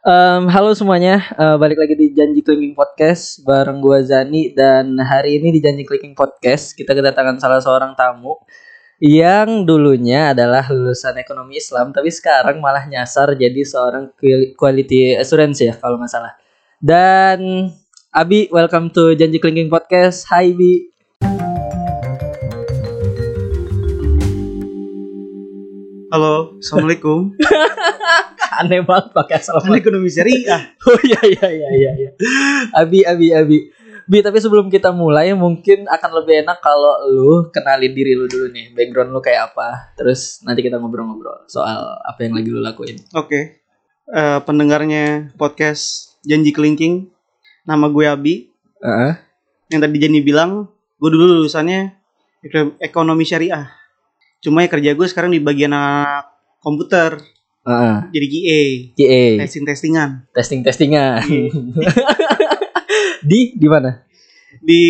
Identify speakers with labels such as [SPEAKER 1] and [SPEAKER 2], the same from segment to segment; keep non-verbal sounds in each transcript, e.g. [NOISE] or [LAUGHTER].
[SPEAKER 1] Em, halo semuanya, Eh, balik lagi di Janji Clinking Podcast bareng gua Zani dan hari ini di Janji Clinking Podcast kita kedatangan salah seorang tamu yang dulunya adalah lulusan ekonomi Islam tapi sekarang malah nyasar jadi seorang quali- quality assurance ya kalau nggak salah. Dan Abi, welcome to Janji Clinking Podcast. Hai Bi.
[SPEAKER 2] Halo, assalamualaikum. [LAUGHS]
[SPEAKER 1] Aneh banget pakai
[SPEAKER 2] Kan
[SPEAKER 1] assalamualaikum.
[SPEAKER 2] ekonomi syariah. [LAUGHS]
[SPEAKER 1] Oh iya iya iya iya. iya. Abi Abi Abi. Bi tapi sebelum kita mulai mungkin akan lebih enak kalau lu kenalin diri lu dulu nih. Background lu kayak apa. Terus nanti kita ngobrol-ngobrol soal apa yang lagi lu lakuin.
[SPEAKER 2] Oke. Eh, pendengarnya podcast Janji Kelingking. Nama gue Abi.
[SPEAKER 1] Heeh.
[SPEAKER 2] Yang tadi Jani bilang, gue dulu lulusannya eko- ekonomi syariah. Cuma ya kerja gue sekarang di bagian anak komputer.
[SPEAKER 1] Heeh.
[SPEAKER 2] Jadi QA,
[SPEAKER 1] QA.
[SPEAKER 2] testing-testingan.
[SPEAKER 1] Testing-testingan. [LAUGHS] di di mana?
[SPEAKER 2] Di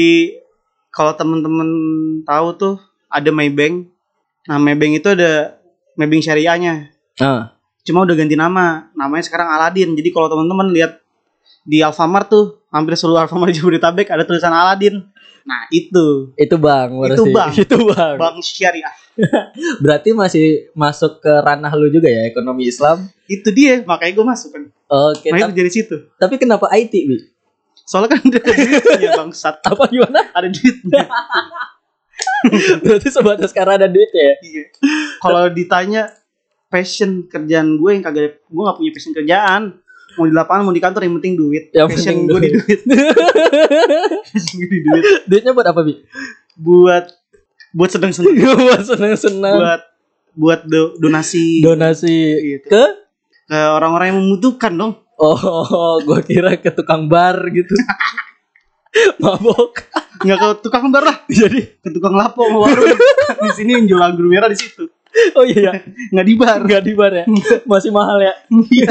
[SPEAKER 2] kalau temen-temen tahu tuh ada Maybank. Nah, Maybank itu ada Maybank syariahnya.
[SPEAKER 1] Ah.
[SPEAKER 2] Cuma udah ganti nama. Namanya sekarang Aladin. Jadi kalau teman-teman lihat di Alfamart tuh, hampir seluruh Alfamart [LAUGHS] Jabodetabek ada tulisan Aladin. Nah, itu
[SPEAKER 1] Itu Bang.
[SPEAKER 2] Itu Bang. [LAUGHS]
[SPEAKER 1] Itu Bang.
[SPEAKER 2] Bank Syariah. [LAUGHS]
[SPEAKER 1] Berarti masih masuk ke ranah lu juga ya ekonomi Islam.
[SPEAKER 2] Itu dia, makanya gue masuk kan.
[SPEAKER 1] Oke,
[SPEAKER 2] Makanya
[SPEAKER 1] tapi,
[SPEAKER 2] kerja di situ.
[SPEAKER 1] tapi kenapa IT, Bi?
[SPEAKER 2] Soalnya kan ada duitnya bangsat. [LAUGHS]
[SPEAKER 1] Apa gimana?
[SPEAKER 2] Ada duitnya. [LAUGHS]
[SPEAKER 1] Berarti sebatas karena ada duit ya?
[SPEAKER 2] Iya. Kalau ditanya passion kerjaan gue yang kagak gue gak punya passion kerjaan. Mau di lapangan mau di kantor yang penting duit.
[SPEAKER 1] Yang
[SPEAKER 2] passion
[SPEAKER 1] penting
[SPEAKER 2] gue di
[SPEAKER 1] duit.
[SPEAKER 2] duit. passion gue di duit.
[SPEAKER 1] Duitnya buat apa, Bi?
[SPEAKER 2] Buat buat seneng-seneng. [LAUGHS]
[SPEAKER 1] buat senang-senang.
[SPEAKER 2] buat buat do- donasi
[SPEAKER 1] Donasi
[SPEAKER 2] Gitu.
[SPEAKER 1] ke
[SPEAKER 2] ke orang-orang yang membutuhkan dong.
[SPEAKER 1] Oh, [LAUGHS] gua kira ke tukang bar gitu. [LAUGHS] Mabok.
[SPEAKER 2] Nggak ke tukang bar lah,
[SPEAKER 1] Jadi,
[SPEAKER 2] ke tukang lapo sama warung. di sini yang jual anggur merah di situ.
[SPEAKER 1] oh iya,
[SPEAKER 2] Nggak di bar.
[SPEAKER 1] enggak di bar ya. Masih mahal ya.
[SPEAKER 2] Iya.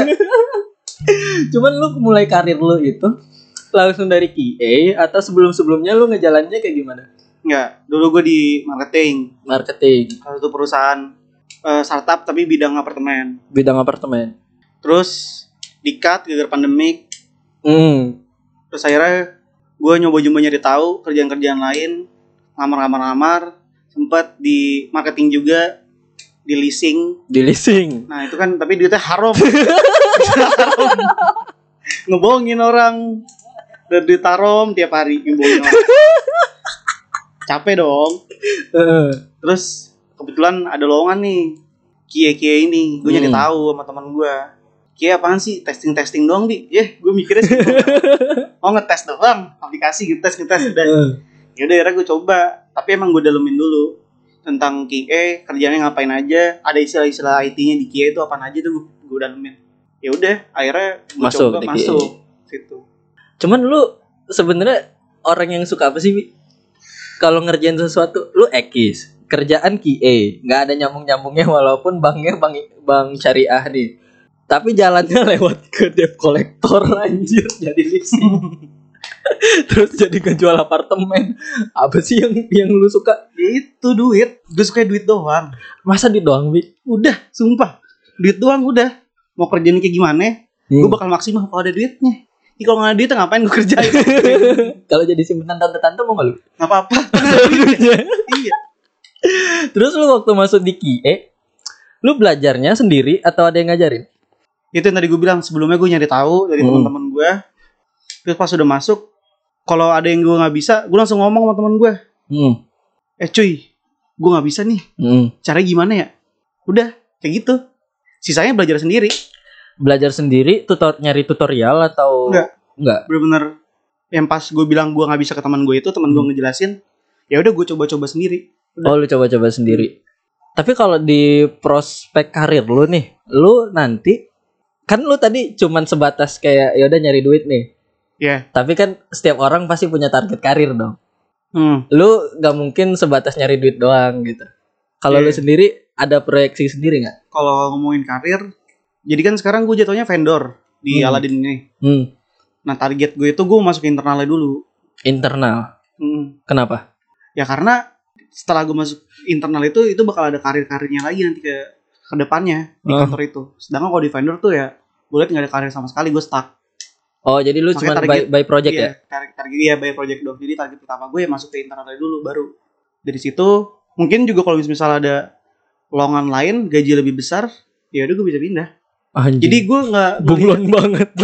[SPEAKER 1] Cuman lu mulai karir lu itu langsung dari QA atau sebelum-sebelumnya lu ngejalannya kayak gimana?
[SPEAKER 2] Nggak, dulu gue di marketing.
[SPEAKER 1] Marketing,
[SPEAKER 2] Salah satu perusahaan eh, startup tapi bidang apartemen.
[SPEAKER 1] bidang apartemen.
[SPEAKER 2] Terus di-cut gara-gara pandemik.
[SPEAKER 1] Hmm.
[SPEAKER 2] Terus akhirnya gue nyoba-nyoba nyari tahu kerjaan-kerjaan lain, ngamar-ngamar-ngamar, sempat di marketing juga, di leasing.
[SPEAKER 1] Di leasing.
[SPEAKER 2] Nah itu kan tapi duitnya haram. haram. [LAUGHS] Ngebohongin orang. Dan duit haram tiap hari ngebohongin orang. Capek dong. Terus kebetulan ada lowongan nih. Kie-kie ini, gue
[SPEAKER 1] Hmm.
[SPEAKER 2] tahu sama teman gue. Kie apaan sih? Testing-testing doang, Di. Yeh, gue mikirnya sih. [LAUGHS] oh, ngetes doang. Aplikasi ngetes, ngetes udah.
[SPEAKER 1] Heeh.
[SPEAKER 2] Ya udah, akhirnya gue coba. Tapi emang gue dalemin dulu tentang QA, kerjanya ngapain aja, ada istilah-istilah IT-nya di QA itu apaan aja tuh gue, gue dalemin. Ya udah, akhirnya gue
[SPEAKER 1] Masuk
[SPEAKER 2] coba masuk situ.
[SPEAKER 1] Cuman lu sebenarnya orang yang suka apa sih, Bi? Kalau ngerjain sesuatu, lu ekis. Kerjaan QA, nggak ada nyambung-nyambungnya walaupun banknya bank bank syariah nih. Tapi jalannya [LAUGHS] lewat ke debt collector anjir jadi leasing. [LAUGHS] Terus jadi ngejual apartemen. Apa sih yang yang lu suka?
[SPEAKER 2] Itu duit, gue suka duit doang.
[SPEAKER 1] Masa di doang, Bi?
[SPEAKER 2] Udah, sumpah. Duit doang udah. Mau kerjain kayak gimana? Gue
[SPEAKER 1] Hmm.
[SPEAKER 2] bakal maksimal kalau ada duitnya. Ini kalau nggak ada duitnya ngapain gue kerjain? [LAUGHS]
[SPEAKER 1] Kalau jadi simpenan tante-tante mau nggak lu?
[SPEAKER 2] Nggak apa-apa. [LAUGHS] iya.
[SPEAKER 1] Terus lu waktu masuk di QA, lu belajarnya sendiri atau ada yang ngajarin?
[SPEAKER 2] Itu yang tadi gue bilang sebelumnya gue nyari tahu dari
[SPEAKER 1] Hmm.
[SPEAKER 2] teman-teman gue. Terus pas udah masuk, kalau ada yang gue nggak bisa, gue langsung ngomong sama teman gue.
[SPEAKER 1] Hmm.
[SPEAKER 2] Eh cuy, gue nggak bisa nih.
[SPEAKER 1] Hmm.
[SPEAKER 2] Caranya gimana ya? Udah, kayak gitu. Sisanya belajar sendiri.
[SPEAKER 1] Belajar sendiri, tutor nyari tutorial atau
[SPEAKER 2] Enggak.
[SPEAKER 1] Enggak.
[SPEAKER 2] Bener-bener yang pas gue bilang gue nggak bisa ke teman gue itu, teman gue
[SPEAKER 1] Hmm.
[SPEAKER 2] ngejelasin. Ya udah gue coba-coba sendiri.
[SPEAKER 1] Oh, lu coba-coba sendiri. Tapi kalau di prospek karir lu nih, lu nanti kan lu tadi cuman sebatas kayak ya udah nyari duit nih.
[SPEAKER 2] Ya.
[SPEAKER 1] Tapi kan setiap orang pasti punya target karir dong.
[SPEAKER 2] Hmm.
[SPEAKER 1] Lu nggak mungkin sebatas nyari duit doang gitu. Kalau
[SPEAKER 2] Iya.
[SPEAKER 1] lu sendiri ada proyeksi sendiri nggak?
[SPEAKER 2] Kalau ngomongin karir, jadi kan sekarang gue jatuhnya vendor di
[SPEAKER 1] Hmm.
[SPEAKER 2] Aladin ini.
[SPEAKER 1] Hmm.
[SPEAKER 2] Nah target gue itu gue masuk internalnya dulu.
[SPEAKER 1] Internal.
[SPEAKER 2] Hmm.
[SPEAKER 1] Kenapa?
[SPEAKER 2] Ya karena setelah gue masuk internal itu itu bakal ada karir-karirnya lagi nanti ke ke depannya di
[SPEAKER 1] Oh.
[SPEAKER 2] kantor itu. Sedangkan kalau di vendor tuh ya gue liat nggak ada karir sama sekali gue stuck
[SPEAKER 1] Oh, jadi lu cuma by, by project
[SPEAKER 2] iya,
[SPEAKER 1] ya?
[SPEAKER 2] target target iya by project dong jadi target pertama gue ya masuk ke internal dulu baru dari situ mungkin juga kalau misalnya ada lowongan lain gaji lebih besar ya udah gue bisa pindah
[SPEAKER 1] Anjing.
[SPEAKER 2] jadi gue nggak
[SPEAKER 1] bunglon banget. [LAUGHS]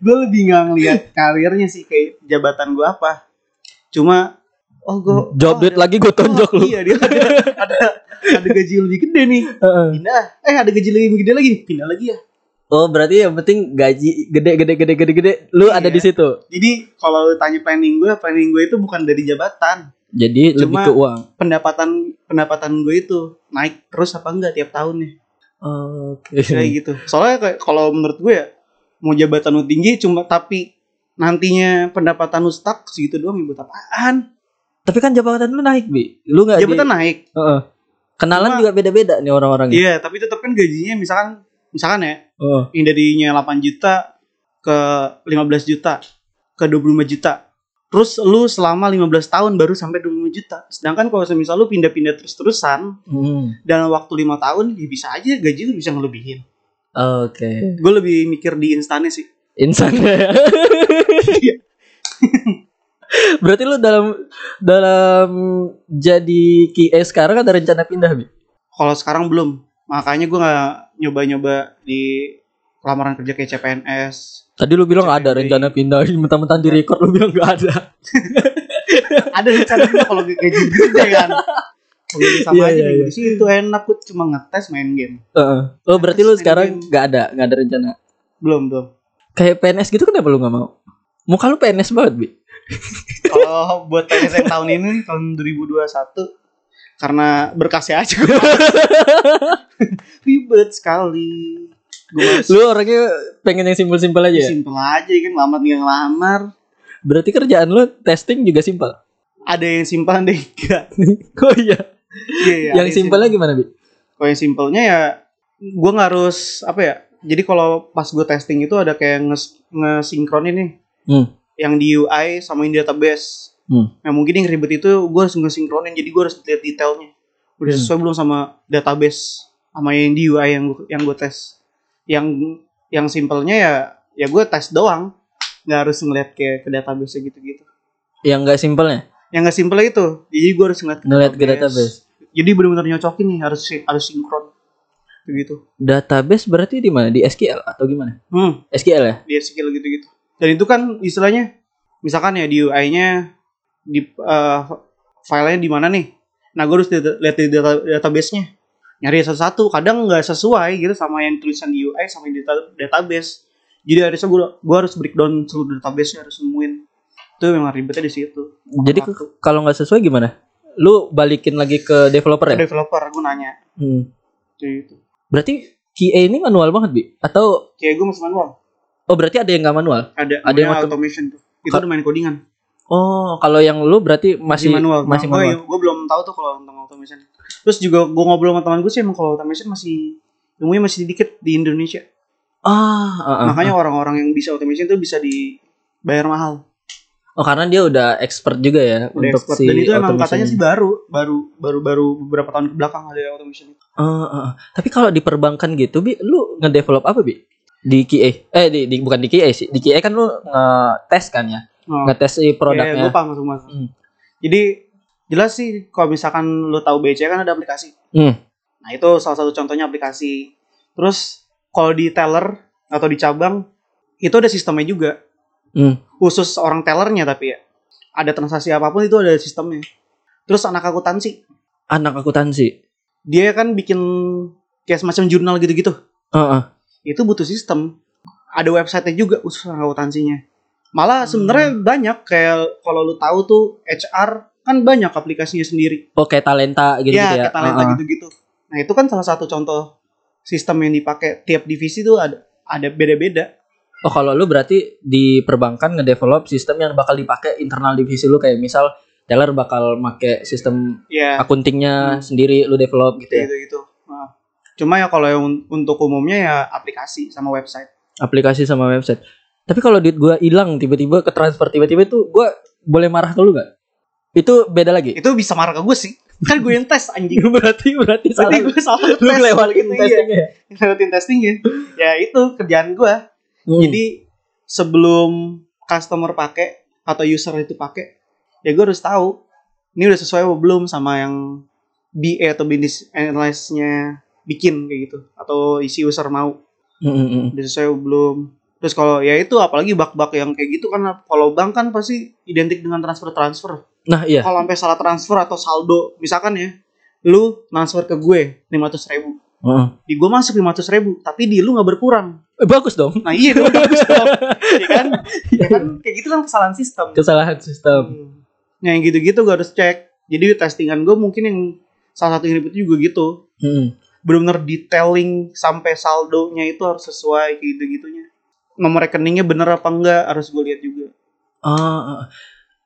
[SPEAKER 2] gue lebih nggak ngeliat karirnya sih kayak jabatan gue apa cuma oh gue
[SPEAKER 1] Job
[SPEAKER 2] oh,
[SPEAKER 1] duit
[SPEAKER 2] ada-
[SPEAKER 1] lagi gue tonjok
[SPEAKER 2] oh,
[SPEAKER 1] lu.
[SPEAKER 2] iya dia ada, ada ada gaji lebih gede nih
[SPEAKER 1] Heeh.
[SPEAKER 2] pindah eh ada gaji lebih gede lagi pindah lagi ya
[SPEAKER 1] Oh, berarti yang penting gaji gede gede gede gede gede. Lu
[SPEAKER 2] Iya.
[SPEAKER 1] ada di situ.
[SPEAKER 2] jadi kalau lu tanya planning gue planning gue itu bukan dari jabatan
[SPEAKER 1] Jadi lebih
[SPEAKER 2] Cuma-
[SPEAKER 1] ke uang.
[SPEAKER 2] pendapatan pendapatan gue itu naik terus apa enggak tiap tahun
[SPEAKER 1] Oke.
[SPEAKER 2] kayak gitu soalnya kayak kalau menurut gue ya mau jabatan lu tinggi cuma tapi nantinya pendapatan lu stuck segitu doang ya buat apaan
[SPEAKER 1] Tapi kan jabatan lu naik, Bi. Lu enggak
[SPEAKER 2] jabatan naik
[SPEAKER 1] Heeh. Kenalan
[SPEAKER 2] Cuma-
[SPEAKER 1] juga beda-beda nih orang-orangnya.
[SPEAKER 2] iya tapi tetap kan gajinya misalkan misalkan ya
[SPEAKER 1] Oh.
[SPEAKER 2] yang darinya 8 juta ke 15 juta ke 25 juta terus lu selama 15 tahun baru sampai 25 juta sedangkan kalau misal lu pindah-pindah terus-terusan
[SPEAKER 1] Hmm.
[SPEAKER 2] dalam waktu lima tahun ya bisa aja gaji lu bisa ngelebihin
[SPEAKER 1] Oke.
[SPEAKER 2] gue lebih mikir di instannya sih
[SPEAKER 1] Insan ya.
[SPEAKER 2] Iya. [LAUGHS]
[SPEAKER 1] Berarti lu dalam dalam jadi QA sekarang ada rencana pindah, Bi?
[SPEAKER 2] kalau sekarang belum makanya gue nggak nyoba-nyoba di lamaran kerja kayak CPNS
[SPEAKER 1] Tadi lu bilang ada rencana pindah, [LAUGHS] mentang-mentang di record lu bilang nggak ada. [LAUGHS]
[SPEAKER 2] ada rencana kalau gaji gede kan kalau gaji sama
[SPEAKER 1] Iya,
[SPEAKER 2] aja
[SPEAKER 1] iya,
[SPEAKER 2] nih,
[SPEAKER 1] iya.
[SPEAKER 2] di situ enak gue cuma ngetes main game
[SPEAKER 1] Heeh. Oh, berarti lu sekarang
[SPEAKER 2] game.
[SPEAKER 1] nggak ada, nggak ada rencana.
[SPEAKER 2] belum belum
[SPEAKER 1] Kayak PNS gitu kenapa lu nggak mau? Muka lu PNS banget, Bi.
[SPEAKER 2] kalau buat PNS yang tahun ini tahun 2021 karena berkasnya aja [LAUGHS] ribet sekali
[SPEAKER 1] Lu orangnya pengen yang simpel-simpel aja ya?
[SPEAKER 2] simpel aja kan lamar tinggal ngelamar
[SPEAKER 1] Berarti kerjaan lu testing juga simpel.
[SPEAKER 2] ada yang simpel ada yang enggak [LAUGHS]
[SPEAKER 1] Oh iya.
[SPEAKER 2] Iya, iya,
[SPEAKER 1] yang simpelnya gimana, Bi?
[SPEAKER 2] kalau yang simpelnya ya gue nggak harus apa ya jadi kalau pas gue testing itu ada kayak nges ngesinkronin nih
[SPEAKER 1] Hmm.
[SPEAKER 2] yang di UI sama yang di database
[SPEAKER 1] Hmm.
[SPEAKER 2] nah mungkin yang ribet itu gue harus ngesinkronin jadi gue harus lihat detailnya udah
[SPEAKER 1] Hmm.
[SPEAKER 2] sesuai belum sama database sama yang di UI yang gua- yang gue tes yang yang simpelnya ya ya gue tes doang nggak harus ngeliat ke ke database gitu-gitu
[SPEAKER 1] Yang nggak simpelnya?
[SPEAKER 2] yang nggak simpel itu jadi gue harus ngeliat ke
[SPEAKER 1] Ngeliat ke database.
[SPEAKER 2] jadi benar-benar nyocokin nih harus harus sinkron begitu
[SPEAKER 1] Database berarti di mana? Di SQL atau gimana?
[SPEAKER 2] hmm
[SPEAKER 1] SQL ya?
[SPEAKER 2] di SQL gitu-gitu. Dan itu kan istilahnya misalkan ya di UI-nya di eh, filenya di mana nih? Nah, gue harus lihat lihat di data, database-nya. Nyari satu-satu, kadang nggak sesuai gitu sama yang tulisan di UI sama yang di data- database. Jadi harusnya gue gue harus breakdown seluruh database-nya harus nemuin. Itu memang ribetnya di situ.
[SPEAKER 1] Jadi kalau nggak sesuai gimana? Lu balikin lagi ke developer
[SPEAKER 2] Ke
[SPEAKER 1] ya?
[SPEAKER 2] developer gue nanya
[SPEAKER 1] Hmm.
[SPEAKER 2] gitu.
[SPEAKER 1] Berarti QA ini manual banget, Bi? Atau
[SPEAKER 2] Kayak gue masih manual.
[SPEAKER 1] oh berarti ada yang nggak manual?
[SPEAKER 2] Ada
[SPEAKER 1] Ada yang
[SPEAKER 2] automation tuh. Itu
[SPEAKER 1] Ka-
[SPEAKER 2] udah main codingan.
[SPEAKER 1] Oh, kalau yang lu berarti masih,
[SPEAKER 2] manual.
[SPEAKER 1] Masih
[SPEAKER 2] Nah,
[SPEAKER 1] manual.
[SPEAKER 2] Gue, belum tahu tuh kalau tentang automation. Terus juga gue ngobrol sama teman gue sih emang kalau automation masih ilmunya masih dikit di Indonesia.
[SPEAKER 1] Ah, ah, ah,
[SPEAKER 2] Makanya orang-orang yang bisa automation tuh bisa dibayar mahal.
[SPEAKER 1] Oh, karena dia udah expert juga ya
[SPEAKER 2] Udah
[SPEAKER 1] untuk
[SPEAKER 2] expert.
[SPEAKER 1] si
[SPEAKER 2] Dan itu emang katanya sih baru, baru, baru, baru beberapa tahun ke belakang ada automation itu.
[SPEAKER 1] Ah, ah, ah. Tapi kalau di perbankan gitu, Bi, lu ngedevelop apa, Bi? Di QA. Eh, di, di bukan di QA sih. Di QA kan lu nge-tes kan ya?
[SPEAKER 2] Oh,
[SPEAKER 1] Ngetes si produknya.
[SPEAKER 2] gue paham semua.
[SPEAKER 1] Hmm.
[SPEAKER 2] Jadi jelas sih kalau misalkan lu tahu BC kan ada aplikasi.
[SPEAKER 1] Hmm.
[SPEAKER 2] Nah itu salah satu contohnya aplikasi. Terus kalau di teller atau di cabang itu ada sistemnya juga.
[SPEAKER 1] Hmm.
[SPEAKER 2] Khusus orang tellernya tapi ya. Ada transaksi apa pun itu ada sistemnya. Terus anak akuntansi,
[SPEAKER 1] Anak akuntansi.
[SPEAKER 2] dia kan bikin kayak semacam jurnal gitu-gitu.
[SPEAKER 1] Heeh.
[SPEAKER 2] Itu butuh sistem. Ada websitenya juga khusus akuntansinya. Malah sebenarnya banyak kayak kalau lu tahu tuh HR kan banyak aplikasinya sendiri.
[SPEAKER 1] Oh, kayak talenta gitu,
[SPEAKER 2] ya,
[SPEAKER 1] ya.
[SPEAKER 2] kayak talenta gitu-gitu. Nah, itu kan salah satu contoh sistem yang dipakai tiap divisi tuh ada ada beda-beda.
[SPEAKER 1] Oh, kalau lu berarti di perbankan ngedevelop sistem yang bakal dipakai internal divisi lu kayak misal teller bakal make sistem
[SPEAKER 2] Ya,
[SPEAKER 1] akuntingnya
[SPEAKER 2] Hmm.
[SPEAKER 1] sendiri lu develop gitu ya.
[SPEAKER 2] gitu-gitu. Nah, Cuma ya kalau yang un- untuk umumnya ya aplikasi sama website.
[SPEAKER 1] Aplikasi sama website. Tapi kalau duit gua hilang tiba-tiba ke transfer tiba-tiba itu gua boleh marah ke lu gak? Itu beda lagi.
[SPEAKER 2] Itu bisa marah ke gue sih. Kan gue yang tes anjing. [LAUGHS]
[SPEAKER 1] berarti berarti salah.
[SPEAKER 2] Berarti gue salah
[SPEAKER 1] Lu
[SPEAKER 2] tes
[SPEAKER 1] lewatin
[SPEAKER 2] gitu, iya.
[SPEAKER 1] testingnya ya.
[SPEAKER 2] Lewatin testingnya. Ya itu kerjaan gue.
[SPEAKER 1] Hmm.
[SPEAKER 2] Jadi sebelum customer pakai atau user itu pakai, ya gue harus tahu ini udah sesuai apa belum sama yang BA atau business analyst-nya bikin kayak gitu atau isi user mau
[SPEAKER 1] Hmm, hmm, hmm.
[SPEAKER 2] udah sesuai apa belum. Terus kalau ya itu apalagi bug-bug yang kayak gitu kan kalau bank kan pasti identik dengan transfer-transfer.
[SPEAKER 1] Nah, iya.
[SPEAKER 2] Kalau sampai salah transfer atau saldo, misalkan ya, lu transfer ke gue 500 ribu.
[SPEAKER 1] Heeh.
[SPEAKER 2] Di gue masuk 500 ribu, tapi di lu nggak berkurang.
[SPEAKER 1] Eh, bagus dong.
[SPEAKER 2] Nah iya itu bagus dong. [LAUGHS] ya kan? Ya kan kayak gitu kan kesalahan sistem.
[SPEAKER 1] Kesalahan sistem.
[SPEAKER 2] Hmm. Nah, yang gitu-gitu gue harus cek. Jadi testingan gue mungkin yang salah satu yang ribet juga gitu.
[SPEAKER 1] Hmm.
[SPEAKER 2] Bener-bener detailing sampai saldonya itu harus sesuai kayak gitu-gitunya. Nomor rekeningnya bener apa enggak harus gue lihat juga.
[SPEAKER 1] Ah,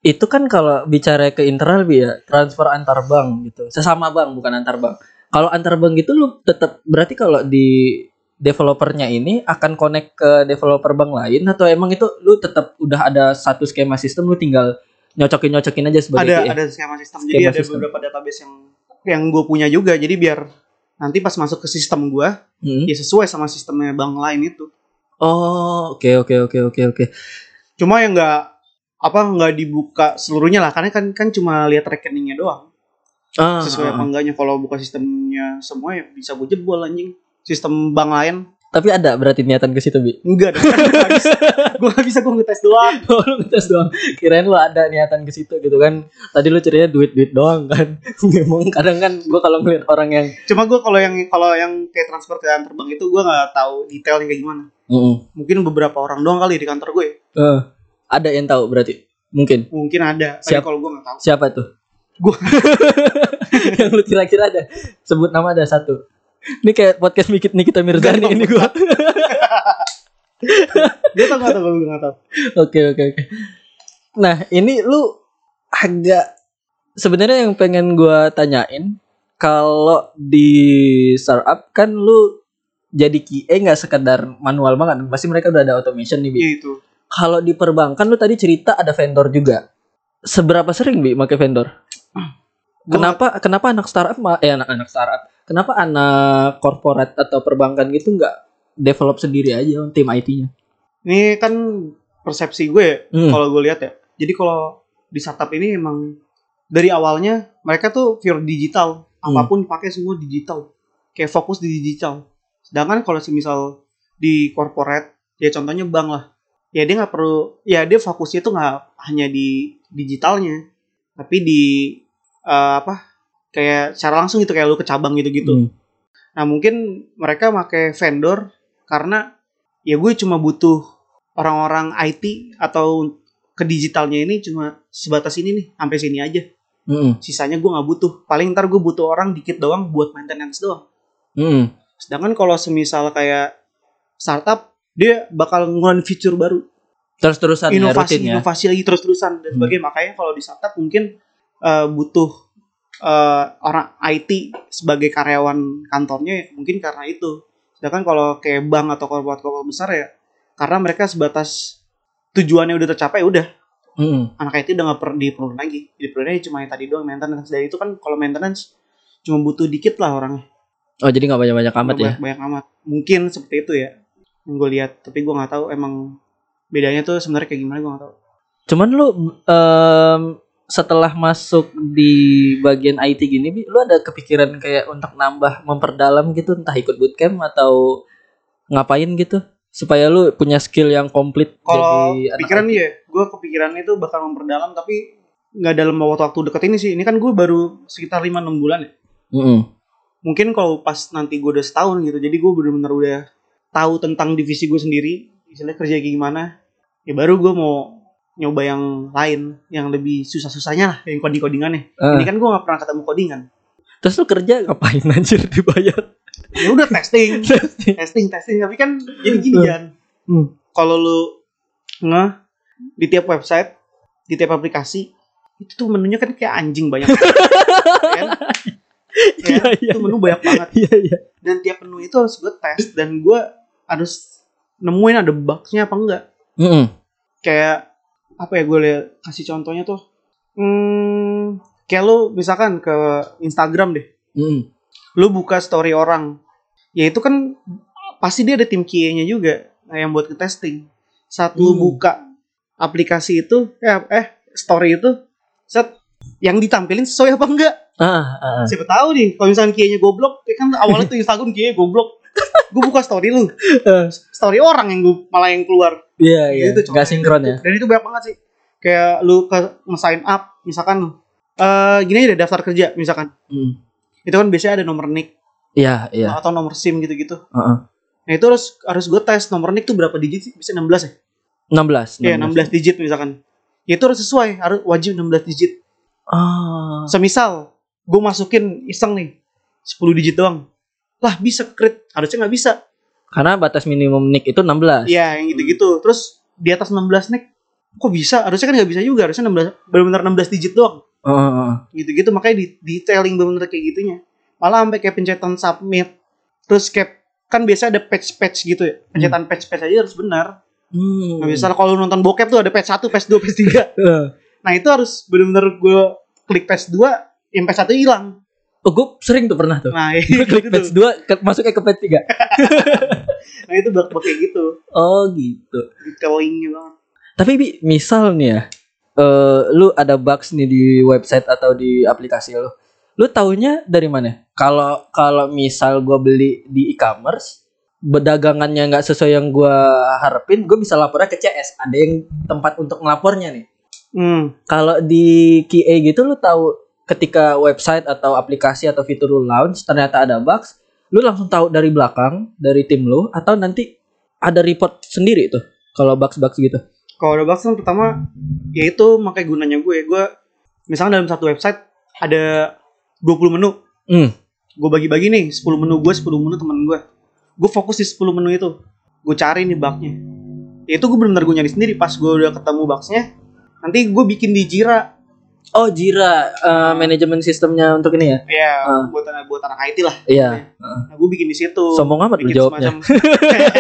[SPEAKER 1] itu kan kalau bicara ke internal bi ya transfer antar bank gitu sesama bank bukan antar bank kalau antar bank gitu lu tetap berarti kalau di developernya ini akan connect ke developer bank lain atau emang itu lu tetap udah ada satu skema sistem lu tinggal nyocokin nyocokin aja sebagai
[SPEAKER 2] ada
[SPEAKER 1] QA?
[SPEAKER 2] ada skema sistem.
[SPEAKER 1] Skema
[SPEAKER 2] jadi ada
[SPEAKER 1] sistem.
[SPEAKER 2] beberapa database yang yang gue punya juga. Jadi biar nanti pas masuk ke sistem gue
[SPEAKER 1] Hmm.
[SPEAKER 2] ya sesuai sama sistemnya bank lain itu.
[SPEAKER 1] Oh oke oke oke oke oke
[SPEAKER 2] Cuma yang nggak apa nggak dibuka seluruhnya lah karena kan kan cuma lihat rekeningnya doang.
[SPEAKER 1] ah,
[SPEAKER 2] sesuai
[SPEAKER 1] ah,
[SPEAKER 2] apa
[SPEAKER 1] ah.
[SPEAKER 2] enggaknya kalau buka sistemnya semua ya bisa gue jebol anjing sistem bank lain
[SPEAKER 1] tapi ada berarti niatan ke situ bi
[SPEAKER 2] enggak dong gue gak bisa gue ngetes doang [LAUGHS]
[SPEAKER 1] Oh, lu ngetes doang. Kirain lu ada niatan ke situ gitu kan. Tadi lu ceritanya duit-duit doang kan. [LAUGHS] Memang kadang kan gua kalau ngeliat orang yang
[SPEAKER 2] cuma gue kalau yang kalau yang kayak transfer ke antar bank itu gue nggak tahu detailnya kayak gimana
[SPEAKER 1] Heeh.
[SPEAKER 2] mungkin beberapa orang doang kali di kantor gue
[SPEAKER 1] Eh, ada yang tahu berarti. Mungkin.
[SPEAKER 2] mungkin ada tapi
[SPEAKER 1] Siap.
[SPEAKER 2] kalau gue nggak tahu
[SPEAKER 1] Siapa tuh?
[SPEAKER 2] Gua. [LAUGHS]
[SPEAKER 1] yang lu kira-kira ada. Sebut nama ada satu. Ini kayak podcast Mikit Nikita Mirzani ini gua. [LAUGHS]
[SPEAKER 2] dia tahu gue nggak tahu
[SPEAKER 1] Oke oke oke. Nah, ini lu agak sebenarnya yang pengen gua tanyain kalau di startup kan lu jadi QA nggak sekedar manual banget, pasti mereka udah ada automation nih, Bi.
[SPEAKER 2] Iya itu
[SPEAKER 1] Kalau di perbankan lu tadi cerita ada vendor juga. Seberapa sering Bi pakai vendor? [CLEARS THROAT] Kenapa kenapa anak startup eh anak-anak startup? Kenapa anak korporat atau perbankan gitu nggak develop sendiri aja tim IT-nya?
[SPEAKER 2] ini kan persepsi gue ya,
[SPEAKER 1] Hmm.
[SPEAKER 2] kalau gue lihat ya jadi kalau di startup ini emang dari awalnya mereka tuh pure digital
[SPEAKER 1] Hmm.
[SPEAKER 2] apa pun dipakai semua digital kayak fokus di digital sedangkan kalau semisal di corporate ya contohnya bank lah ya dia nggak perlu ya dia fokusnya tuh nggak hanya di digitalnya tapi di eh, apa kayak secara langsung gitu kayak lu ke cabang gitu gitu
[SPEAKER 1] Hmm.
[SPEAKER 2] Nah mungkin mereka pakai vendor karena ya gue cuma butuh orang-orang IT atau ke digitalnya ini cuma sebatas ini nih sampai sini aja.
[SPEAKER 1] Mm-mm.
[SPEAKER 2] Sisanya gue nggak butuh. Paling ntar gue butuh orang dikit doang buat maintenance doang.
[SPEAKER 1] Mm-mm.
[SPEAKER 2] Sedangkan kalau semisal kayak startup dia bakal ngeluarin fitur baru,
[SPEAKER 1] Terus-terusan ya,
[SPEAKER 2] inovasi,
[SPEAKER 1] rutin ya.
[SPEAKER 2] inovasi lagi terus-terusan dan
[SPEAKER 1] Hmm.
[SPEAKER 2] sebagainya. Makanya kalau di startup mungkin eh, butuh eh, orang IT sebagai karyawan kantornya ya mungkin karena itu. Sedangkan kalau kayak bank atau korporat-korporat besar ya karena mereka sebatas tujuannya udah tercapai udah
[SPEAKER 1] Mm-mm.
[SPEAKER 2] anak IT udah nggak perlu diperluin lagi. Diperluinnya cuma yang tadi doang maintenance. Dan itu kan kalau maintenance cuma butuh dikit lah orangnya.
[SPEAKER 1] Oh jadi nggak banyak-banyak amat
[SPEAKER 2] Nggak
[SPEAKER 1] ya?
[SPEAKER 2] banyak, banyak amat. Mungkin seperti itu ya. Yang gue lihat, tapi gue nggak tahu emang bedanya tuh sebenarnya kayak gimana gue nggak tahu.
[SPEAKER 1] Cuman lu em, setelah masuk di bagian IT gini, Bi, lu ada kepikiran kayak untuk nambah memperdalam gitu, entah ikut bootcamp atau ngapain gitu, supaya lu punya skill yang komplit
[SPEAKER 2] Kalau pikiran
[SPEAKER 1] IT?
[SPEAKER 2] ya, gue kepikiran itu bakal memperdalam tapi nggak dalam waktu-waktu deket ini sih. Ini kan gue baru sekitar 5-6 bulan ya.
[SPEAKER 1] Mm-mm.
[SPEAKER 2] Mungkin kalau pas nanti gue udah setahun gitu, jadi gue bener-bener udah tahu tentang divisi gue sendiri, misalnya kerja kayak gimana, ya baru gue mau nyoba yang lain, yang lebih susah-susahnya lah, yang coding-codingannya.
[SPEAKER 1] Ah.
[SPEAKER 2] Ini kan gue nggak pernah ketemu codingan.
[SPEAKER 1] Terus lu kerja ngapain anjir dibayar?
[SPEAKER 2] Ya udah testing, [LAUGHS] testing, testing. Tapi kan jadi gini
[SPEAKER 1] Hmm.
[SPEAKER 2] Jan,
[SPEAKER 1] Hmm.
[SPEAKER 2] kalau lu nge di tiap website, di tiap aplikasi, itu tuh menunya kan kayak anjing banyak. [LAUGHS] kan?
[SPEAKER 1] Iya,
[SPEAKER 2] Ya,
[SPEAKER 1] iya,
[SPEAKER 2] itu menu banyak banget.
[SPEAKER 1] Iya iya.
[SPEAKER 2] Dan tiap menu itu harus gue tes dan gue harus nemuin ada bugnya apa enggak.
[SPEAKER 1] Mm-mm.
[SPEAKER 2] Kayak apa ya gue lihat kasih contohnya tuh. Hmm, kayak lu misalkan ke Instagram deh
[SPEAKER 1] Hmm.
[SPEAKER 2] lu buka story orang ya itu kan pasti dia ada tim QA-nya juga nah, yang buat ke testing saat lu
[SPEAKER 1] Hmm.
[SPEAKER 2] buka aplikasi itu eh, eh story itu set yang ditampilin sesuai apa enggak
[SPEAKER 1] Ah, ah, ah.
[SPEAKER 2] siapa tahu nih kalau misalnya QA-nya goblok ya kan awalnya tuh Instagram QA goblok [LAUGHS] gue buka story lu
[SPEAKER 1] Eh,
[SPEAKER 2] story orang yang gue malah yang keluar
[SPEAKER 1] Iya, iya.
[SPEAKER 2] Itu
[SPEAKER 1] Gak sinkron ya.
[SPEAKER 2] dan itu banyak banget sih kayak lu ke sign up misalkan eh gini aja deh, daftar kerja misalkan
[SPEAKER 1] Hmm.
[SPEAKER 2] itu kan biasanya ada nomor nick
[SPEAKER 1] Iya, iya.
[SPEAKER 2] atau nomor SIM gitu-gitu
[SPEAKER 1] Heeh.
[SPEAKER 2] Nah itu harus harus gue tes nomor nick tuh berapa digit sih? Bisa 16 ya?
[SPEAKER 1] 16.
[SPEAKER 2] Iya 16 digit misalkan. Ya itu harus sesuai, harus wajib 16 digit.
[SPEAKER 1] Ah.
[SPEAKER 2] Semisal gue masukin iseng nih 10 digit doang. Lah bisa crit, harusnya nggak bisa.
[SPEAKER 1] Karena batas minimum nick itu 16.
[SPEAKER 2] Iya yang gitu-gitu. Terus di atas 16 nick kok bisa? Harusnya kan nggak bisa juga, harusnya 16 benar-benar 16 digit doang.
[SPEAKER 1] Heeh, heeh.
[SPEAKER 2] Gitu-gitu makanya di detailing benar-benar kayak gitunya. Malah sampai kayak pencetan submit. Terus kayak kan biasa ada patch-patch gitu ya. Pencetan patch-patch aja harus benar.
[SPEAKER 1] Hmm.
[SPEAKER 2] Nah, misalnya kalau nonton bokep tuh ada patch 1, patch 2, patch 3.
[SPEAKER 1] Eh.
[SPEAKER 2] Nah, itu harus bener-bener gue klik patch 2, yang patch 1 hilang.
[SPEAKER 1] Oh, gue sering tuh pernah tuh.
[SPEAKER 2] Nah, [LAUGHS]
[SPEAKER 1] Gue klik
[SPEAKER 2] tuh.
[SPEAKER 1] 2 ke, masuknya ke patch [LAUGHS] 3.
[SPEAKER 2] Nah, itu bak kayak gitu.
[SPEAKER 1] Oh, gitu.
[SPEAKER 2] Detailingnya banget.
[SPEAKER 1] Tapi Bi, misal nih ya, eh lu ada bugs nih di website atau di aplikasi lu. Lu taunya dari mana? Kalau kalau misal gua beli di e-commerce, berdagangannya nggak sesuai yang gua harapin, gue bisa lapornya ke CS. Ada yang tempat untuk ngelapornya nih.
[SPEAKER 2] Hmm.
[SPEAKER 1] Kalau di QA gitu lu tahu ketika website atau aplikasi atau fitur lu launch ternyata ada bugs, lu langsung tahu dari belakang dari tim lu atau nanti ada report sendiri tuh kalau bugs-bugs gitu.
[SPEAKER 2] Kalau ada bugs kan pertama, ya itu makanya gunanya gue. Gue, misalnya dalam satu website ada 20 menu.
[SPEAKER 1] Hmm.
[SPEAKER 2] Gue bagi-bagi nih, 10 menu gue, 10 menu temen gue. Gue fokus di 10 menu itu. Gue cari nih bugnya. Ya itu gue bener-bener gue nyari sendiri. Pas gue udah ketemu bugsnya, nanti gue bikin di Jira.
[SPEAKER 1] Oh Jira eh, manajemen sistemnya untuk ini ya?
[SPEAKER 2] Ya,
[SPEAKER 1] Ah.
[SPEAKER 2] buat anak buat anak IT lah.
[SPEAKER 1] Iya.
[SPEAKER 2] Nah, gue bikin di situ.
[SPEAKER 1] Sombong amat
[SPEAKER 2] bikin
[SPEAKER 1] jawabnya.
[SPEAKER 2] semacam [LAUGHS]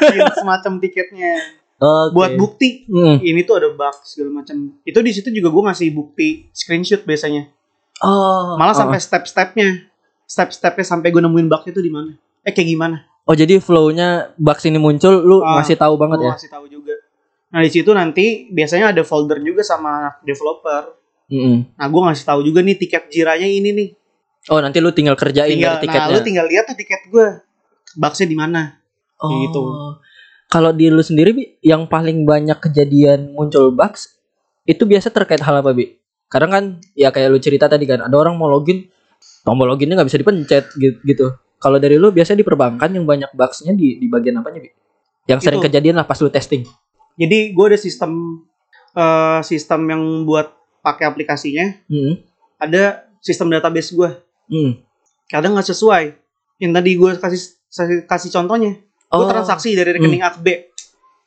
[SPEAKER 2] bikin semacam tiketnya
[SPEAKER 1] Oke.
[SPEAKER 2] buat bukti
[SPEAKER 1] Hmm.
[SPEAKER 2] ini tuh ada bug segala macam itu di situ juga gue ngasih bukti screenshot biasanya
[SPEAKER 1] Oh.
[SPEAKER 2] malah
[SPEAKER 1] oh.
[SPEAKER 2] sampai step-stepnya step-stepnya sampai gue nemuin bug itu di mana eh kayak gimana
[SPEAKER 1] Oh jadi flow-nya bugs ini muncul, lu
[SPEAKER 2] Ah,
[SPEAKER 1] ngasih tahu banget ya?
[SPEAKER 2] ngasih tahu juga nah di situ nanti biasanya ada folder juga sama anak developer
[SPEAKER 1] Mm-mm.
[SPEAKER 2] nah gue ngasih tahu juga nih tiket jiranya ini nih
[SPEAKER 1] Oh nanti lu tinggal kerjain
[SPEAKER 2] tinggal
[SPEAKER 1] dari
[SPEAKER 2] nah
[SPEAKER 1] tiketnya.
[SPEAKER 2] lu tinggal lihat tuh tiket gue bugsnya di mana
[SPEAKER 1] oh.
[SPEAKER 2] gitu.
[SPEAKER 1] Kalau di lu sendiri Bi, yang paling banyak kejadian muncul bugs itu biasa terkait hal apa Bi? Kadang kan ya kayak lu cerita tadi kan ada orang mau login tombol loginnya nggak bisa dipencet gitu. gitu. Kalau dari lu biasanya di perbankan yang banyak bugsnya di di bagian apanya Bi? Yang sering
[SPEAKER 2] Itu.
[SPEAKER 1] kejadian lah pas lu testing.
[SPEAKER 2] Jadi gue ada sistem eh, sistem yang buat pakai aplikasinya
[SPEAKER 1] Hmm.
[SPEAKER 2] ada sistem database gue
[SPEAKER 1] Hmm.
[SPEAKER 2] kadang nggak sesuai yang tadi gue kasih kasih, contohnya gue
[SPEAKER 1] Oh. Hmm.
[SPEAKER 2] transaksi dari rekening A ke B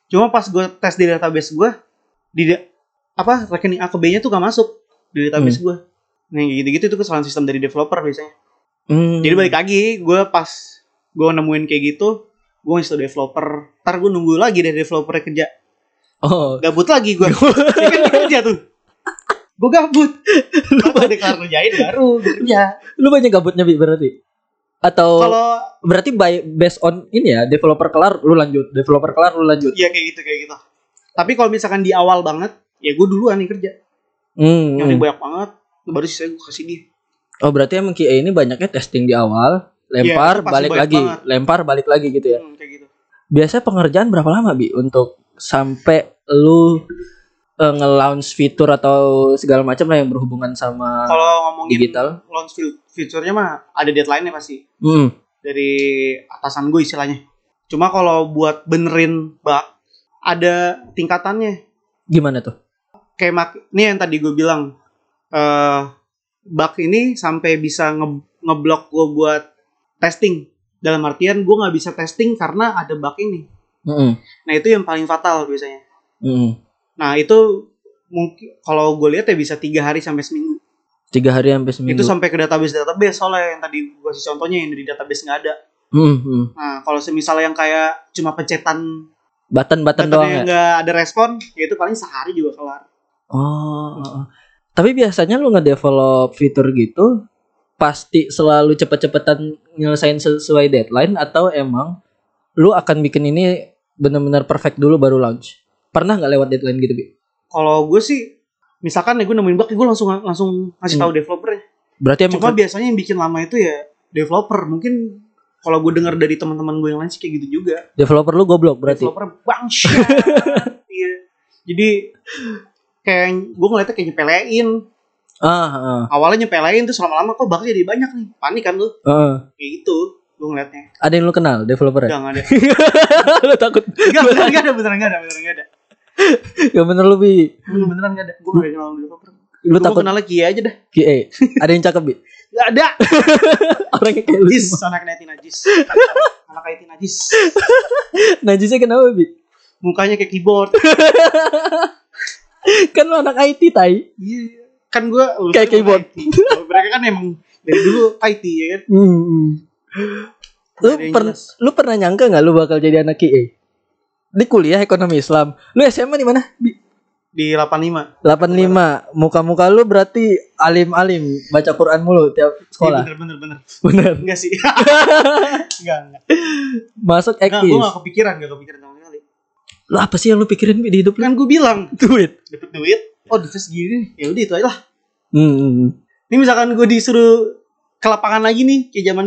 [SPEAKER 2] cuma pas gue tes di database gue di apa rekening A ke B nya tuh gak masuk di database gue nah yang gitu-gitu itu kesalahan sistem dari developer biasanya
[SPEAKER 1] Hmm.
[SPEAKER 2] jadi balik lagi gue pas gue nemuin kayak gitu gue ngasih tau developer ntar gue nunggu lagi deh developer kerja
[SPEAKER 1] Oh.
[SPEAKER 2] gabut lagi gue ya [LAUGHS] kan kerja tuh gue gabut lu pada kelar ngerjain baru kerja
[SPEAKER 1] Lu banyak gabutnya Bi berarti? Atau
[SPEAKER 2] kalau
[SPEAKER 1] berarti by based on ini ya developer kelar lu lanjut, developer kelar lu lanjut.
[SPEAKER 2] Iya kayak gitu kayak gitu. Tapi kalau misalkan di awal banget, ya gue duluan nih kerja.
[SPEAKER 1] Hmm.
[SPEAKER 2] Yang banyak banget, baru sih gue kasih dia.
[SPEAKER 1] Oh berarti emang QA ini banyaknya testing di awal, lempar
[SPEAKER 2] Iya, itu pasti
[SPEAKER 1] balik
[SPEAKER 2] banyak
[SPEAKER 1] lagi,
[SPEAKER 2] banget.
[SPEAKER 1] lempar balik lagi gitu ya.
[SPEAKER 2] Hmm, kayak gitu.
[SPEAKER 1] Biasanya pengerjaan berapa lama bi untuk sampai lu eh, nge-launch fitur atau segala macam lah yang berhubungan sama
[SPEAKER 2] Kalau ngomongin
[SPEAKER 1] digital?
[SPEAKER 2] launch fi- fiturnya mah ada deadline-nya pasti
[SPEAKER 1] Hmm.
[SPEAKER 2] dari atasan gue istilahnya. Cuma kalau buat benerin bug ada tingkatannya.
[SPEAKER 1] Gimana tuh?
[SPEAKER 2] Kayak mak ini yang tadi gue bilang eh bug ini sampai bisa nge ngeblok gue buat testing. Dalam artian gue nggak bisa testing karena ada bug ini.
[SPEAKER 1] Hmm.
[SPEAKER 2] Nah itu yang paling fatal biasanya.
[SPEAKER 1] Hmm.
[SPEAKER 2] Nah itu mungkin kalau gue lihat ya bisa tiga hari sampai seminggu.
[SPEAKER 1] Tiga hari sampai seminggu.
[SPEAKER 2] Itu sampai ke database database soalnya yang tadi gue kasih contohnya yang di database nggak ada.
[SPEAKER 1] Hmm, hmm.
[SPEAKER 2] Nah kalau semisal yang kayak cuma pencetan
[SPEAKER 1] Button-button doang
[SPEAKER 2] buttonnya
[SPEAKER 1] ya.
[SPEAKER 2] nggak ada respon, ya itu paling sehari juga kelar.
[SPEAKER 1] Oh, oh. Tapi biasanya lu ngedevelop fitur gitu pasti selalu cepet-cepetan nyelesain sesuai deadline atau emang lu akan bikin ini benar-benar perfect dulu baru launch. Pernah nggak lewat deadline gitu, Bi?
[SPEAKER 2] Kalau gue sih misalkan ya gue nemuin bug, gue langsung langsung ngasih
[SPEAKER 1] Hmm.
[SPEAKER 2] tahu developernya.
[SPEAKER 1] Berarti emang
[SPEAKER 2] Cuma biasanya yang bikin lama itu ya developer. Mungkin kalau gue dengar dari teman-teman gue yang lain sih kayak gitu juga.
[SPEAKER 1] developer lu goblok berarti.
[SPEAKER 2] Developer bangsa. Iya. Jadi kayak gue ngeliatnya kayak nyepelein.
[SPEAKER 1] Ah, ah,
[SPEAKER 2] Awalnya nyepelein terus lama-lama kok bugnya jadi banyak nih. Panik kan lu?
[SPEAKER 1] ah.
[SPEAKER 2] Kayak gitu. Gue ngeliatnya.
[SPEAKER 1] Ada yang lu kenal developer ya?
[SPEAKER 2] Enggak, ada. [LAUGHS]
[SPEAKER 1] lu takut.
[SPEAKER 2] Enggak, beneran enggak ada, beneran enggak ada, beneran enggak ada.
[SPEAKER 1] Ya bener lu, Bi.
[SPEAKER 2] Beneran beneran enggak ada. Gue yang kenal developer.
[SPEAKER 1] Lu
[SPEAKER 2] Gue
[SPEAKER 1] takut
[SPEAKER 2] kenal Kia aja dah.
[SPEAKER 1] QA. Ada yang cakep, Bi?
[SPEAKER 2] Enggak ada. [LAUGHS]
[SPEAKER 1] Orangnya kayak lu.
[SPEAKER 2] Najis,
[SPEAKER 1] semua.
[SPEAKER 2] anak neti najis. Anak IT najis. [LAUGHS]
[SPEAKER 1] Najisnya kenapa, Bi?
[SPEAKER 2] Mukanya kayak keyboard.
[SPEAKER 1] Kan lu anak IT, tai.
[SPEAKER 2] Iya. Kan gue
[SPEAKER 1] Kayak keyboard.
[SPEAKER 2] Mereka kan emang dari dulu IT ya kan.
[SPEAKER 1] Hmm. Lu, per-
[SPEAKER 2] jelas.
[SPEAKER 1] lu pernah nyangka nggak lu bakal jadi anak QA? Di kuliah ekonomi Islam. Lu SMA di mana? Bi?
[SPEAKER 2] Di 85.
[SPEAKER 1] 85. Muka-muka lu berarti alim-alim, baca Quran mulu tiap
[SPEAKER 2] Iya,
[SPEAKER 1] sekolah.
[SPEAKER 2] bener bener bener.
[SPEAKER 1] Bener.
[SPEAKER 2] Enggak sih. [LAUGHS] enggak enggak.
[SPEAKER 1] Masuk
[SPEAKER 2] Enggak,
[SPEAKER 1] ekis.
[SPEAKER 2] gue gak kepikiran, gak kepikiran sama sekali.
[SPEAKER 1] Lu apa sih yang lu pikirin di hidup lu?
[SPEAKER 2] Kan gue bilang
[SPEAKER 1] Duit.
[SPEAKER 2] dapet duit. Oh, duitnya segini. Ya udah itu aja lah.
[SPEAKER 1] Hmm.
[SPEAKER 2] Ini misalkan gue disuruh ke lapangan lagi nih, kayak zaman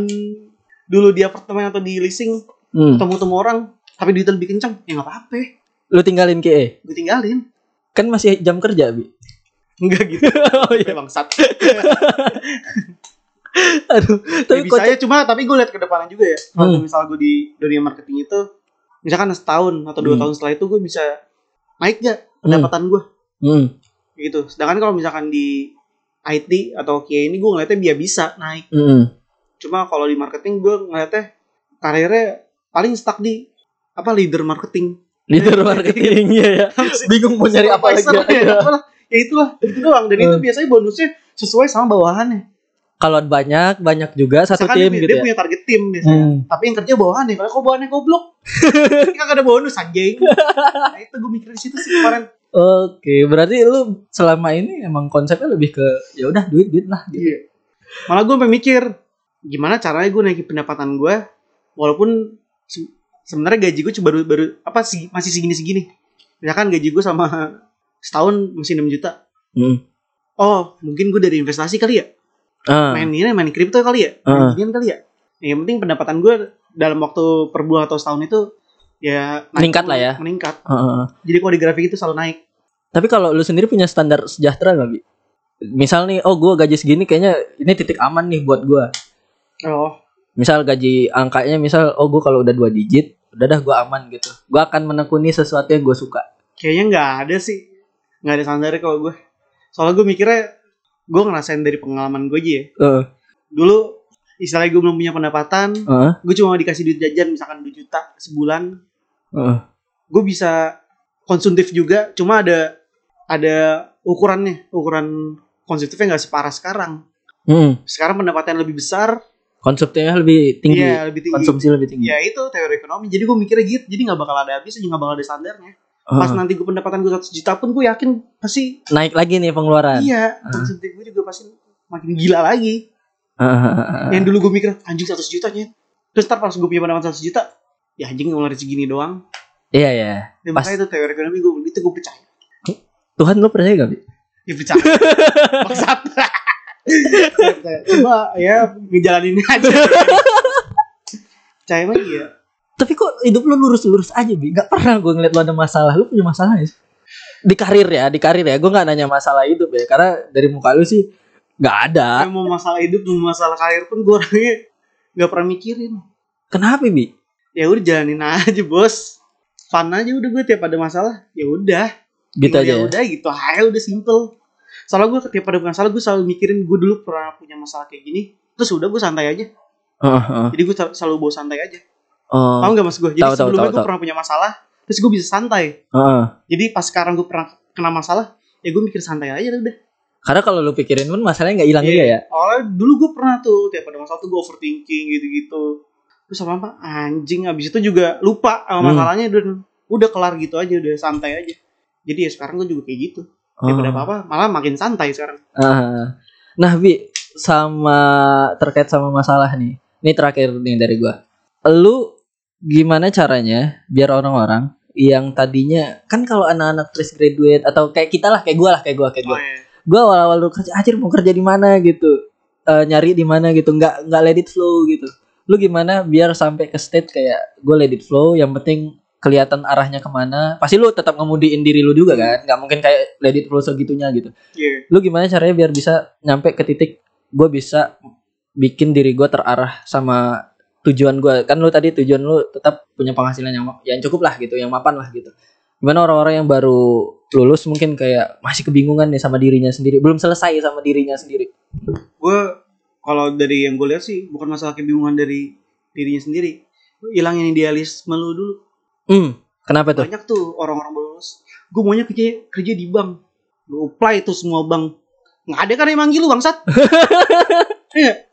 [SPEAKER 2] dulu di apartemen atau di leasing,
[SPEAKER 1] hmm.
[SPEAKER 2] ketemu-temu orang, tapi duitnya lebih kencang, ya nggak apa-apa.
[SPEAKER 1] Lu tinggalin QA.
[SPEAKER 2] Gue tinggalin.
[SPEAKER 1] Kan masih jam kerja, Bi.
[SPEAKER 2] Enggak [LAUGHS] gitu.
[SPEAKER 1] oh
[SPEAKER 2] Iya bangsat. [LAUGHS]
[SPEAKER 1] Aduh,
[SPEAKER 2] Tapi
[SPEAKER 1] tapi
[SPEAKER 2] bisa ya, cuma tapi gue lihat ke depannya juga ya. Kalau
[SPEAKER 1] Hmm.
[SPEAKER 2] misal gue di dunia marketing itu, misalkan setahun atau dua
[SPEAKER 1] Hmm.
[SPEAKER 2] tahun setelah itu gue bisa naik gak pendapatan gue
[SPEAKER 1] Hmm.
[SPEAKER 2] gitu. Sedangkan kalau misalkan di IT atau KIA ini gue ngeliatnya dia bisa naik.
[SPEAKER 1] Hmm.
[SPEAKER 2] Cuma kalau di marketing gue ngeliatnya karirnya paling stuck di apa leader marketing.
[SPEAKER 1] Leader [LAUGHS] marketing ya ya. [LAUGHS] Bingung mau nyari apa lagi.
[SPEAKER 2] Ya,
[SPEAKER 1] ya.
[SPEAKER 2] ya itulah itu doang dan itu
[SPEAKER 1] Hmm.
[SPEAKER 2] biasanya bonusnya sesuai sama bawahannya.
[SPEAKER 1] Kalau banyak, banyak juga satu
[SPEAKER 2] Misalkan
[SPEAKER 1] tim
[SPEAKER 2] dia,
[SPEAKER 1] gitu
[SPEAKER 2] dia
[SPEAKER 1] ya.
[SPEAKER 2] punya target tim biasanya.
[SPEAKER 1] Hmm.
[SPEAKER 2] Tapi yang kerja bawahan nih, kalau kok bawahannya goblok. [LAUGHS] Kagak ada bonus anjing. Nah, itu gue mikir di situ sih kemarin.
[SPEAKER 1] Oke, berarti lu selama ini emang konsepnya lebih ke ya udah duit duit lah gitu.
[SPEAKER 2] Iya. Malah gue mikir gimana caranya gue naikin pendapatan gue walaupun se- sebenarnya gaji gue cuma baru baru apa sih masih segini segini. Misalkan gaji gue sama setahun masih 6 juta.
[SPEAKER 1] Hmm.
[SPEAKER 2] Oh, mungkin gue dari investasi kali ya.
[SPEAKER 1] Ah.
[SPEAKER 2] Main ini main kripto kali ya.
[SPEAKER 1] Ah.
[SPEAKER 2] Main ginian kali ya. Yang penting pendapatan gue dalam waktu per bulan atau setahun itu ya
[SPEAKER 1] Meningkat lah ya.
[SPEAKER 2] Meningkat.
[SPEAKER 1] Heeh.
[SPEAKER 2] Jadi kalau di grafik itu selalu naik.
[SPEAKER 1] Tapi kalau lu sendiri punya standar sejahtera nggak bi? Misal nih, oh gua gaji segini kayaknya ini titik aman nih buat gua.
[SPEAKER 2] Oh,
[SPEAKER 1] Misal gaji angkanya misal, oh gua kalau udah dua digit, udah dah gua aman gitu. Gua akan menekuni sesuatu yang gua suka.
[SPEAKER 2] kayaknya nggak ada sih. Nggak ada standarnya kalau gue. Soalnya gue mikirnya gue ngerasain dari pengalaman gue aja ya.
[SPEAKER 1] Heeh.
[SPEAKER 2] Dulu istilahnya gue belum punya pendapatan,
[SPEAKER 1] Heeh.
[SPEAKER 2] gue cuma dikasih duit jajan misalkan 2 juta sebulan.
[SPEAKER 1] Heeh.
[SPEAKER 2] Gue bisa konsumtif juga, cuma ada ada ukurannya, ukuran konsumtifnya nggak separah sekarang.
[SPEAKER 1] Hmm.
[SPEAKER 2] Sekarang pendapatan lebih besar,
[SPEAKER 1] Konsumsinya lebih tinggi.
[SPEAKER 2] iya lebih tinggi.
[SPEAKER 1] Konsumsi lebih tinggi.
[SPEAKER 2] Ya itu teori ekonomi. Jadi gue mikirnya gitu, jadi nggak bakal ada habisnya, nggak bakal ada standarnya. Pas
[SPEAKER 1] Heeh.
[SPEAKER 2] nanti gue pendapatan gue 100 juta pun gue yakin pasti
[SPEAKER 1] Naik lagi nih pengeluaran.
[SPEAKER 2] iya, konsumtif gue juga pasti makin gila lagi.
[SPEAKER 1] Heeh.
[SPEAKER 2] Yang dulu gue mikir anjing 100 juta nya. Terus ntar pas gue punya pendapatan 100 juta, ya anjing ngeluarin segini doang.
[SPEAKER 1] Iya ya.
[SPEAKER 2] Dan
[SPEAKER 1] Pas-
[SPEAKER 2] makanya itu teori ekonomi gue itu gue percaya.
[SPEAKER 1] Tuhan lu percaya gak?
[SPEAKER 2] Ya percaya. [LAUGHS] Maksat. Cuma ya ngejalanin aja. percaya mah iya.
[SPEAKER 1] Tapi kok hidup lu lurus-lurus aja bi? Gak pernah gue ngeliat lu ada masalah. Lu punya masalah sih? Di karir ya, di karir ya. Gue gak nanya masalah hidup ya. Karena dari muka lu sih gak ada.
[SPEAKER 2] Kayak mau masalah hidup, mau masalah karir pun gue orangnya gak pernah mikirin.
[SPEAKER 1] Kenapa bi?
[SPEAKER 2] Ya udah jalanin aja bos. Fun aja udah gue tiap ada masalah. Ya udah.
[SPEAKER 1] Gitu aja
[SPEAKER 2] ya
[SPEAKER 1] ya?
[SPEAKER 2] udah gitu aja udah simple soalnya gue tiap ada masalah gue selalu mikirin gue dulu pernah punya masalah kayak gini. Terus udah gue santai aja.
[SPEAKER 1] Heeh, heeh.
[SPEAKER 2] jadi gue selalu bawa santai aja.
[SPEAKER 1] Oh,
[SPEAKER 2] Tahu nggak mas gue jadi
[SPEAKER 1] tahu,
[SPEAKER 2] sebelumnya gue pernah punya masalah terus gue bisa santai.
[SPEAKER 1] Heeh.
[SPEAKER 2] jadi pas sekarang gue pernah kena masalah ya gue mikir santai aja udah
[SPEAKER 1] Karena kalau lu pikirin pun masalahnya gak hilang
[SPEAKER 2] Iya.
[SPEAKER 1] juga ya.
[SPEAKER 2] awalnya dulu gue pernah tuh tiap ada masalah tuh gue overthinking gitu-gitu. Terus apa apa? Anjing abis itu juga lupa sama
[SPEAKER 1] Hmm.
[SPEAKER 2] masalahnya dan udah kelar gitu aja udah santai aja. Jadi ya sekarang gue juga kayak gitu daripada
[SPEAKER 1] Oh.
[SPEAKER 2] apa-apa malah makin santai sekarang
[SPEAKER 1] Ah. Nah, Bi, sama terkait sama masalah nih. Ini terakhir nih dari gua. Lu gimana caranya biar orang-orang yang tadinya kan kalau anak-anak fresh graduate atau kayak kita lah, kayak gua lah, kayak gua, kayak gua.
[SPEAKER 2] oh, iya.
[SPEAKER 1] Gua awal-awal dulu kerja, anjir mau kerja di mana gitu. Eh, nyari di mana gitu, nggak nggak let it flow gitu. Lu gimana biar sampai ke state kayak gue let it flow, yang penting kelihatan arahnya ke mana. Pasti lu tetap ngemudiin diri lu juga kan, nggak mungkin kayak it flow segitunya gitu.
[SPEAKER 2] Iya.
[SPEAKER 1] lu gimana caranya biar bisa nyampe ke titik gue bisa bikin diri gue terarah sama tujuan gue kan lu tadi tujuan lu tetap punya penghasilan yang yang cukup lah gitu yang mapan lah gitu. Gimana orang-orang yang baru lulus mungkin kayak masih kebingungan nih sama dirinya sendiri belum selesai sama dirinya sendiri?
[SPEAKER 2] Gue kalau dari yang gue lihat sih bukan masalah kebingungan dari dirinya sendiri. Hilangin idealisme lu dulu
[SPEAKER 1] hmm kenapa tuh?
[SPEAKER 2] Banyak tuh orang-orang baru lulus. Gue maunya kerja kerja di bank. Gue apply tuh semua bank. Nggak ada kan yang manggil lu bangsat? [LAUGHS] Iya.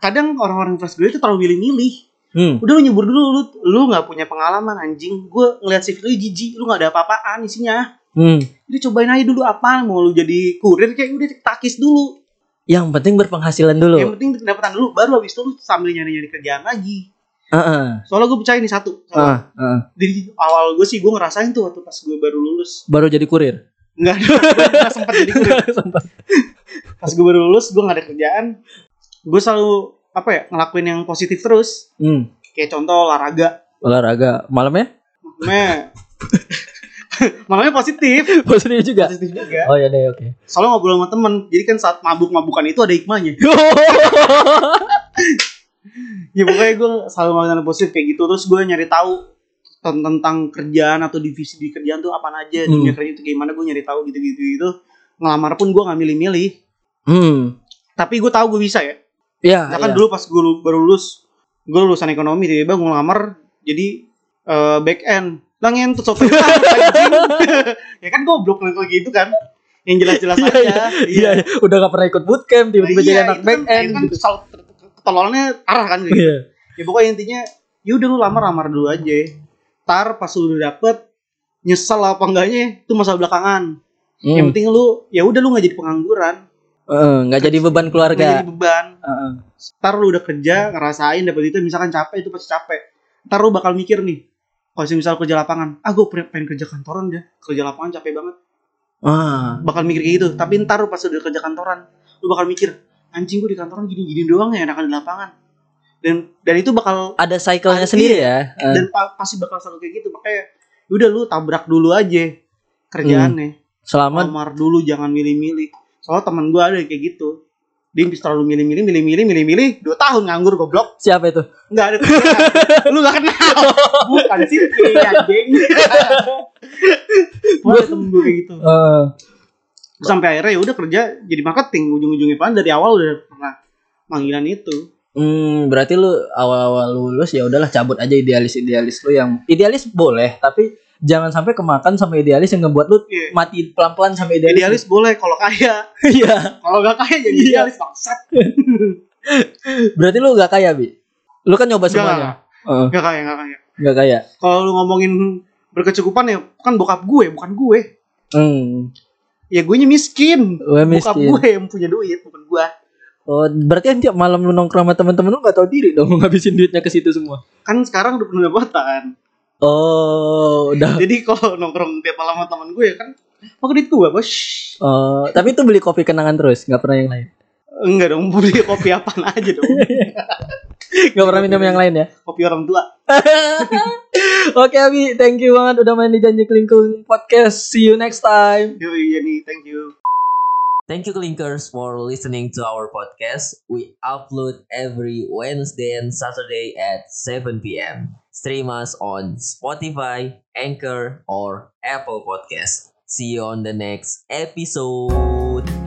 [SPEAKER 2] Kadang orang-orang fresh graduate itu terlalu milih-milih.
[SPEAKER 1] Hmm.
[SPEAKER 2] Udah lu nyebur dulu lu lu nggak punya pengalaman anjing. Gue ngeliat CV lu jijik. Lu nggak ada apa-apaan isinya.
[SPEAKER 1] Hmm.
[SPEAKER 2] Jadi cobain aja dulu apa mau lu jadi kurir kayak udah takis dulu.
[SPEAKER 1] Yang penting berpenghasilan dulu.
[SPEAKER 2] Yang penting pendapatan dulu baru habis itu lu sambil nyari-nyari kerjaan lagi
[SPEAKER 1] Heeh.
[SPEAKER 2] soalnya gue percaya nih satu.
[SPEAKER 1] Ah, ah.
[SPEAKER 2] dari awal gue sih gue ngerasain tuh waktu pas gue baru lulus.
[SPEAKER 1] Baru jadi kurir?
[SPEAKER 2] Nggak ada gue [LAUGHS] sempat jadi kurir.
[SPEAKER 1] Sempat.
[SPEAKER 2] pas gue baru lulus gue nggak ada kerjaan. Gue selalu apa ya ngelakuin yang positif terus.
[SPEAKER 1] Hmm.
[SPEAKER 2] Kayak contoh olahraga.
[SPEAKER 1] Olahraga. Malamnya?
[SPEAKER 2] Me [LAUGHS] malamnya positif.
[SPEAKER 1] Positif juga?
[SPEAKER 2] Positif juga.
[SPEAKER 1] Oh ya deh oke.
[SPEAKER 2] Soalnya ngobrol sama temen. Jadi kan saat mabuk-mabukan itu ada hikmahnya [LAUGHS] ya pokoknya gue selalu hal positif kayak gitu terus gue nyari tahu ten- tentang kerjaan atau divisi di kerjaan tuh apa aja
[SPEAKER 1] Hmm.
[SPEAKER 2] dunia kerja itu gimana gue nyari tahu gitu-gitu itu ngelamar pun gue nggak milih-milih
[SPEAKER 1] hmm
[SPEAKER 2] tapi gue tahu gue bisa ya
[SPEAKER 1] ya,
[SPEAKER 2] Misalkan
[SPEAKER 1] ya.
[SPEAKER 2] dulu pas gue baru lulus, gue lulusan ekonomi tiba-tiba gue ngelamar jadi eh, back end. Langin tuh software [LAUGHS] ya kan goblok kayak gitu kan. Yang jelas-jelas
[SPEAKER 1] Iya,
[SPEAKER 2] aja.
[SPEAKER 1] iya, iya, iya. udah gak pernah ikut bootcamp tiba-tiba
[SPEAKER 2] Nah,
[SPEAKER 1] jadi
[SPEAKER 2] iya,
[SPEAKER 1] anak back
[SPEAKER 2] kan,
[SPEAKER 1] end
[SPEAKER 2] kan
[SPEAKER 1] gitu.
[SPEAKER 2] Ketololannya parah kan gitu.
[SPEAKER 1] Iya.
[SPEAKER 2] Ya pokoknya intinya ya udah lu lamar-lamar dulu aja. Tar pas lu udah dapet nyesel apa enggaknya itu masalah belakangan. Yang
[SPEAKER 1] Hmm.
[SPEAKER 2] penting lu ya udah lu nggak jadi pengangguran,
[SPEAKER 1] nggak jadi beban keluarga.
[SPEAKER 2] jadi beban.
[SPEAKER 1] Heeh.
[SPEAKER 2] ntar lu udah kerja ngerasain dapet itu misalkan capek itu pasti capek ntar lu bakal mikir nih kalau misal kerja lapangan ah gue pengen kerja kantoran deh kerja lapangan capek banget
[SPEAKER 1] Ah,
[SPEAKER 2] bakal mikir kayak gitu tapi ntar lu pas udah kerja kantoran lu bakal mikir anjing gue di kantoran gini-gini doang ya enakan di lapangan dan dan itu bakal
[SPEAKER 1] ada cycle-nya sendiri ya. Eh,
[SPEAKER 2] dan pa- pasti bakal selalu kayak gitu makanya udah lu tabrak dulu aja kerjaannya
[SPEAKER 1] Selama
[SPEAKER 2] lamar dulu jangan milih-milih soalnya teman gue ada yang kayak gitu dia bisa terlalu milih-milih milih-milih milih-milih dua tahun nganggur goblok
[SPEAKER 1] siapa itu?
[SPEAKER 2] Enggak ada. [LAUGHS] Lu gak kenal. Bukan sih anjing. [LAUGHS] Gue temen gue kayak gitu.
[SPEAKER 1] Eh,
[SPEAKER 2] Terus Sampai akhirnya ya udah kerja jadi marketing ujung-ujungnya pan dari awal udah pernah panggilan itu.
[SPEAKER 1] hmm, berarti lu awal-awal lulus ya udahlah cabut aja idealis-idealis lu yang idealis boleh, tapi jangan sampai kemakan sama idealis yang ngebuat lu
[SPEAKER 2] Iya.
[SPEAKER 1] mati pelan-pelan sama idealis.
[SPEAKER 2] Idealis boleh kalau kaya.
[SPEAKER 1] Iya.
[SPEAKER 2] Kalau gak kaya jadi
[SPEAKER 1] Iya.
[SPEAKER 2] idealis bangsat. [LAUGHS]
[SPEAKER 1] Berarti lu gak kaya, Bi. Lu kan nyoba
[SPEAKER 2] Gak,
[SPEAKER 1] semuanya. Heeh,
[SPEAKER 2] gak kaya, gak kaya.
[SPEAKER 1] Gak kaya.
[SPEAKER 2] Kalau lu ngomongin berkecukupan ya kan bokap gue bukan gue.
[SPEAKER 1] Hmm.
[SPEAKER 2] Ya gue miskin.
[SPEAKER 1] Gue miskin.
[SPEAKER 2] gue yang punya duit bukan gue.
[SPEAKER 1] Oh, berarti kan tiap malam lu nongkrong sama temen-temen lu gak tahu diri dong [LAUGHS] ngabisin duitnya ke situ semua.
[SPEAKER 2] Kan sekarang udah pendapatan.
[SPEAKER 1] Oh, udah.
[SPEAKER 2] Jadi kalau nongkrong tiap malam sama temen gue ya kan pakai duit gue bos.
[SPEAKER 1] Oh, tapi itu beli kopi kenangan terus, nggak pernah yang lain.
[SPEAKER 2] Enggak dong, beli [LAUGHS] kopi apaan aja dong.
[SPEAKER 1] Nggak pernah minum yang lain ya.
[SPEAKER 2] Kopi orang tua. [LAUGHS]
[SPEAKER 1] Oke Abi, thank you banget udah main di Janji Kelingkung Podcast. See you next time.
[SPEAKER 2] Yo, iya nih, thank you.
[SPEAKER 3] Thank you, Clinkers, for listening to our podcast. We upload every Wednesday and Saturday at 7 p.m. Stream us on Spotify, Anchor, or Apple Podcast. See you on the next episode.